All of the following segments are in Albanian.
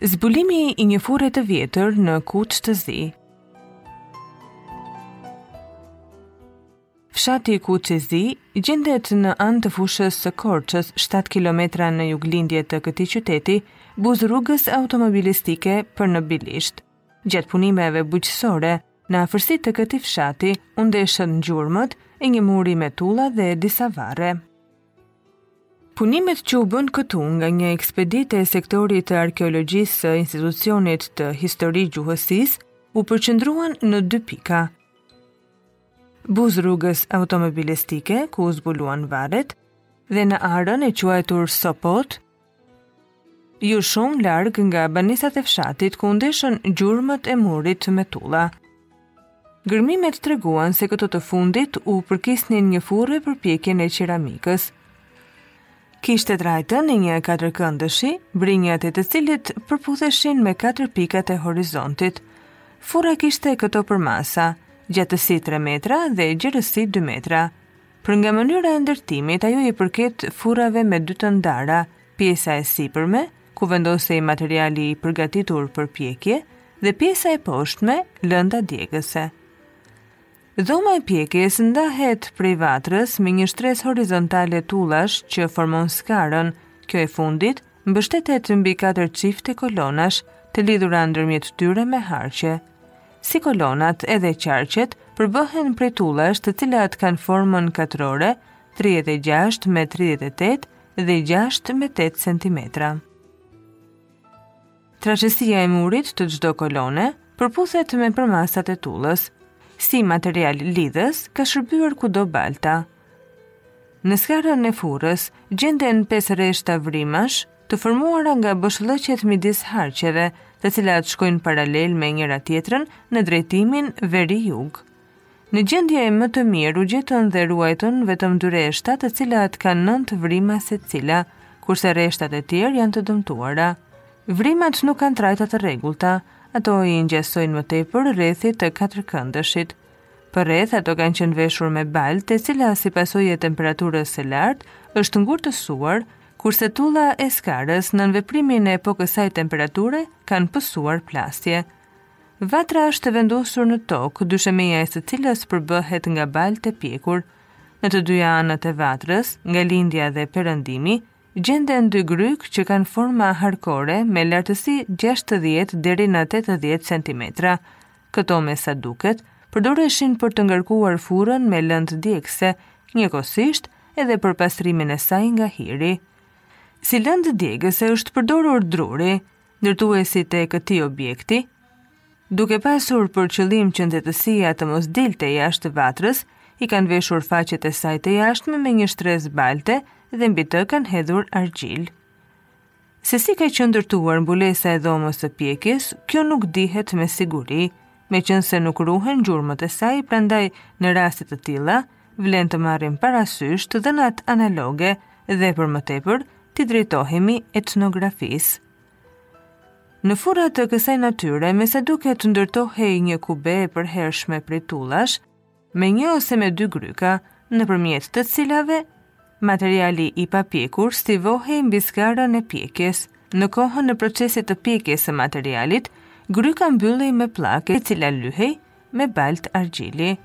Zbulimi i një furre të vjetër në Kuç të Zi. Fshati Kuç i Zi gjendet në anë të fushës së Korçës, 7 kilometra në juglindje të këtij qyteti, buzë rrugës automobilistike për në Bilisht. Gjatë punimeve bujqësore, në afërsi të këtij fshati, u ndeshën gjurmët e një muri me tulla dhe disa varre. Punimet që u bënë këtu nga një ekspeditë e sektorit të arkeologjisë së institucionit të histori gjuhësisë u përqendruan në dy pika. Buzë rrugës automobilistike ku u zbuluan varret dhe në arën e quajtur Sopot, Jo shumë larg nga banesat e fshatit ku u ndeshën gjurmët e murit me tulla. Gërmimet treguan se këto të fundit u përkisnin një furre për pjekjen e qeramikës. Kishte trajtën e një katërkëndëshi, brinjat e të cilit përputheshin me katër pikat e horizontit. Furra kishte këto përmasa, gjatësi 3 metra dhe gjerësi 2 metra. Për nga mënyra e ndërtimit, ajo i përket furrave me dy të ndara, pjesa e sipërme, ku vendosej materiali i përgatitur për pjekje, dhe pjesa e poshtme, lënda djegëse. Dhoma e pjekjes ndahet prej vatrës me një shtresë horizontale tullash që formon skarën, kjo e fundit mbështetet mbi katër çifte kolonash të lidhura ndërmjet tyre me harqe. Si kolonat edhe harqet përbëhen prej tullash të cilat kanë formën katrore 36 me 38 dhe 6 me 8 cm. Trashësia e murit të çdo kolone përputhet me përmasat e tullës. Si material lidhës ka shërbyer kudo balta. Në skarën e furrës gjenden pesë rreshta vrimash të formuara nga boshllëqet midis harqeve, të cilat shkojnë paralel me njëra tjetrën në drejtimin veri-jug. Në gjendje më të mirë u gjetën dhe ruajtën vetëm dy rreshta të cilat kanë nëntë vrima secila, kurse rreshtat e tjerë janë të dëmtuara. Vrimat nuk kanë trajta të rregullta, ato i ngjasojnë më tepër rrethit të katërkëndëshit. Përreth ato kanë qenë veshur me baltë, e cila si pasojë e temperaturës së lartë është ngurtësuar, kurse tulla e skarës nën veprimin e po kësaj temperature kanë pësuar plasje. Vatra është e vendosur në tokë, dyshemeja e së cilës përbëhet nga baltë e pjekur. Në të dyja anët e vatrës, nga lindja dhe perëndimi, gjenden dy grykë që kanë forma harkore me lartësi 60 deri në 80 centimetra. Këto me sa duket, përdoreshin për të ngarkuar furrën me lëndë djegëse, njëkohësisht edhe për pastrimin e saj nga hiri. Si lëndë djegëse është përdorur druri, Ndërtuesit e këtij objekti, duke pasur për qëllim që nxehtësia të mos dilte jashtë vatrës, i kanë veshur faqet e saj të jashtme me një shtresë balte dhe mbi të kanë hedhur argjil. Se si ka qënë ndërtuar mbulesa e dhomës së pjekjes, kjo nuk dihet me siguri, meqenëse nuk ruhen gjurmët e saj, prandaj në raste të tila, vlen të marrim parasysh të dhënat analoge dhe për më tepër t'i drejtohemi etnografisë. Në furra të kësaj natyre, me sa duket do të ndërtohej një kube e përhershme prej tullash, me një ose me dy gryka, nëpërmjet të cilave Materiali i papjekur stivohej mbi zgarën e pjekjes. Në kohën e procesit të pjekjes së materialit, gryka mbyllej me pllakë e cila lyhej me baltë argjili.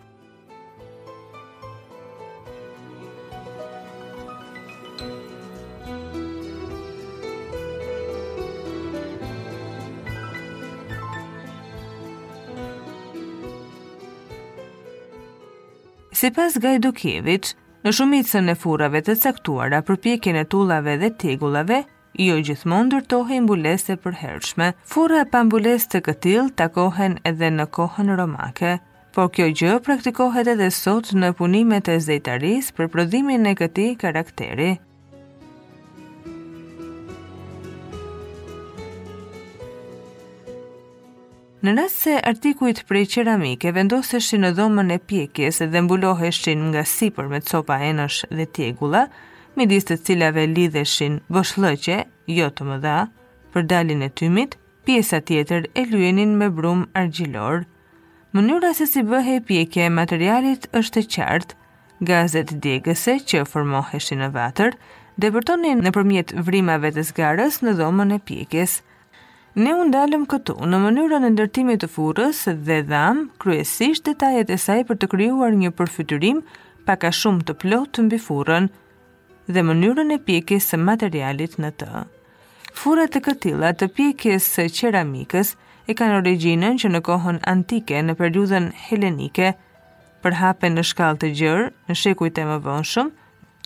Sipas Gajdukeviç, Në shumicën e furrave të caktuara, për pjekjen e tullave dhe tjegullave, jo gjithmonë ndërtohej mbulesë e përhershme. Furra pa mbulesë të këtillë takohen edhe në kohën romake, por kjo gjë praktikohet edhe sot në punimet e zejtarisë për prodhimin e këtij karakteri. Në rast se artikujt prej qeramike vendoseshin në dhomën e pjekjes dhe mbuloheshin nga sipër me copa enësh dhe tjegulla, midis të cilave liheshin boshllëqe, jo të mëdha, për daljen e tymit, pjesën tjetër e lyenin me brumë argjilor. Mënyra se si bëhej pjekja e materialit është e qartë. Gazet djegëse që formoheshin në vatër, depërtonin nëpërmjet vrimave të zgarës në dhomën e pjekjes. Ne u ndalëm këtu, në mënyrën e ndërtimit të furrës dhe dhamë kryesisht detajet e saj për të krijuar një përfytyrim pak a shumë të plotë mbi furrën dhe mënyrën e pjekjes së materialit në të. Furra të këtilla të pjekjes së qeramikës e kanë origjinën që në kohën antike, në periudhën helenike, përhapen në shkallë të gjerë, në shekujt e mëvonshëm,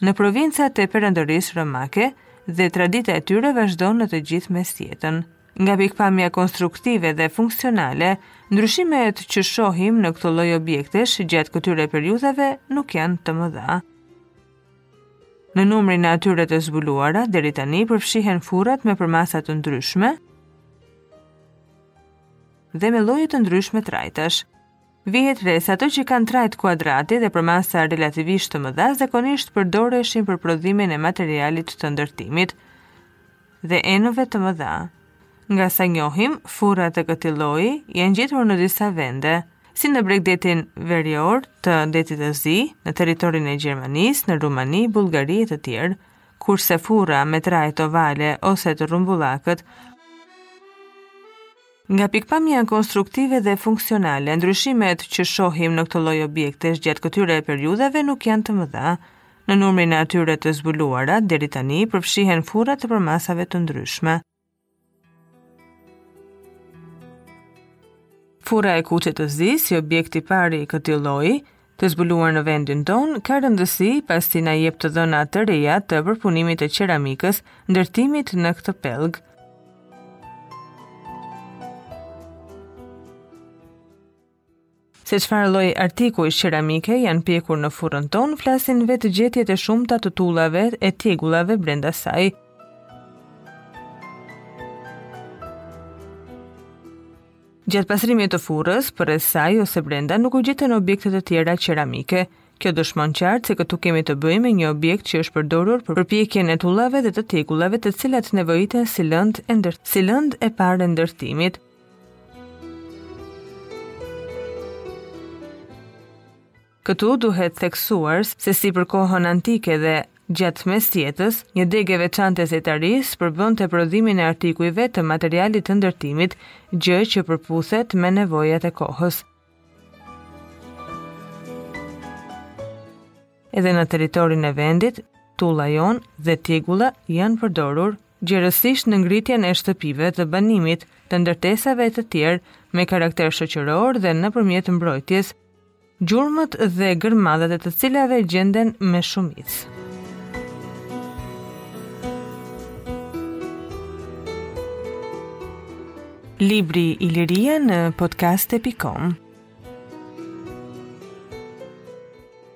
në provincat e perandorisë romake dhe tradita e tyre vazhdon në të gjithë mesjetën. Nga pikëpamja konstruktive dhe funksionale, ndryshimet që shohim në këto lloj objektesh gjatë këtyre periudhave nuk janë të mëdha. Në numrin e atyre të zbuluara, deri tani përfshihen furrat me përmasa të ndryshme dhe me lloje të ndryshme trajtash. Vihet re se ato që kanë trajtë kuadrati dhe përmasa relativisht të mëdha zakonisht përdoreshin për prodhimin e materialit të ndërtimit dhe enëve të mëdha. Nga sa njohim, furra të këtij lloji janë gjetur në disa vende, si në bregdetin verior të Detit të Zi, në territorin e Gjermanisë, në Rumani, Bullgari e të tjerë, kurse furra me trajtë ovale ose të rrumbullakët Nga pikëpamja konstruktive dhe funksionale, ndryshimet që shohim në këtë lloj objektesh gjatë këtyre periudhave nuk janë të mëdha. Në numrin e atyre të zbuluara deri tani përfshihen furra të përmasave të ndryshme. Furra e Kuçit të Zi si objekti i parë i këtij lloji, të zbuluar në vendin tonë ka rëndësi pasi na jep të dhëna të reja të përpunimit të qeramikës së ndërtimit në këtë pellg. Se çfarë lloj artikujsh qeramike janë pjekur në furrën tonë, flasin vetë gjetjet e shumta të tullave e tjegullave brenda saj. Gjatë pastrimit të furrës, përreth saj ose brenda nuk u gjetën objekte të tjera qeramike. Kjo dëshmon qartë se këtu kemi të bëjmë me një objekt që është përdorur për pjekjen e tullave dhe të tjegullave të cilat nevojiten si lëndë e ndër si lëndë e parë e ndërtimit. Këtu duhet theksuar se si për kohën antike dhe gjatë Mesjetës, një degë e veçantë e zejtarisë përbënte prodhimin e artikujve të materialit të ndërtimit, gjë që përputhet me nevojat e kohës. Edhe në territorin e vendit, tulla jonë dhe tjegulla janë përdorur gjerësisht në ngritjen e shtëpive të banimit, të ndërtesave të tjera me karakter shoqëror dhe nëpërmjet mbrojtjes, Gjurmët dhe gërmadhat e të cilave gjenden me shumicë. Libri Iliria në podcast.com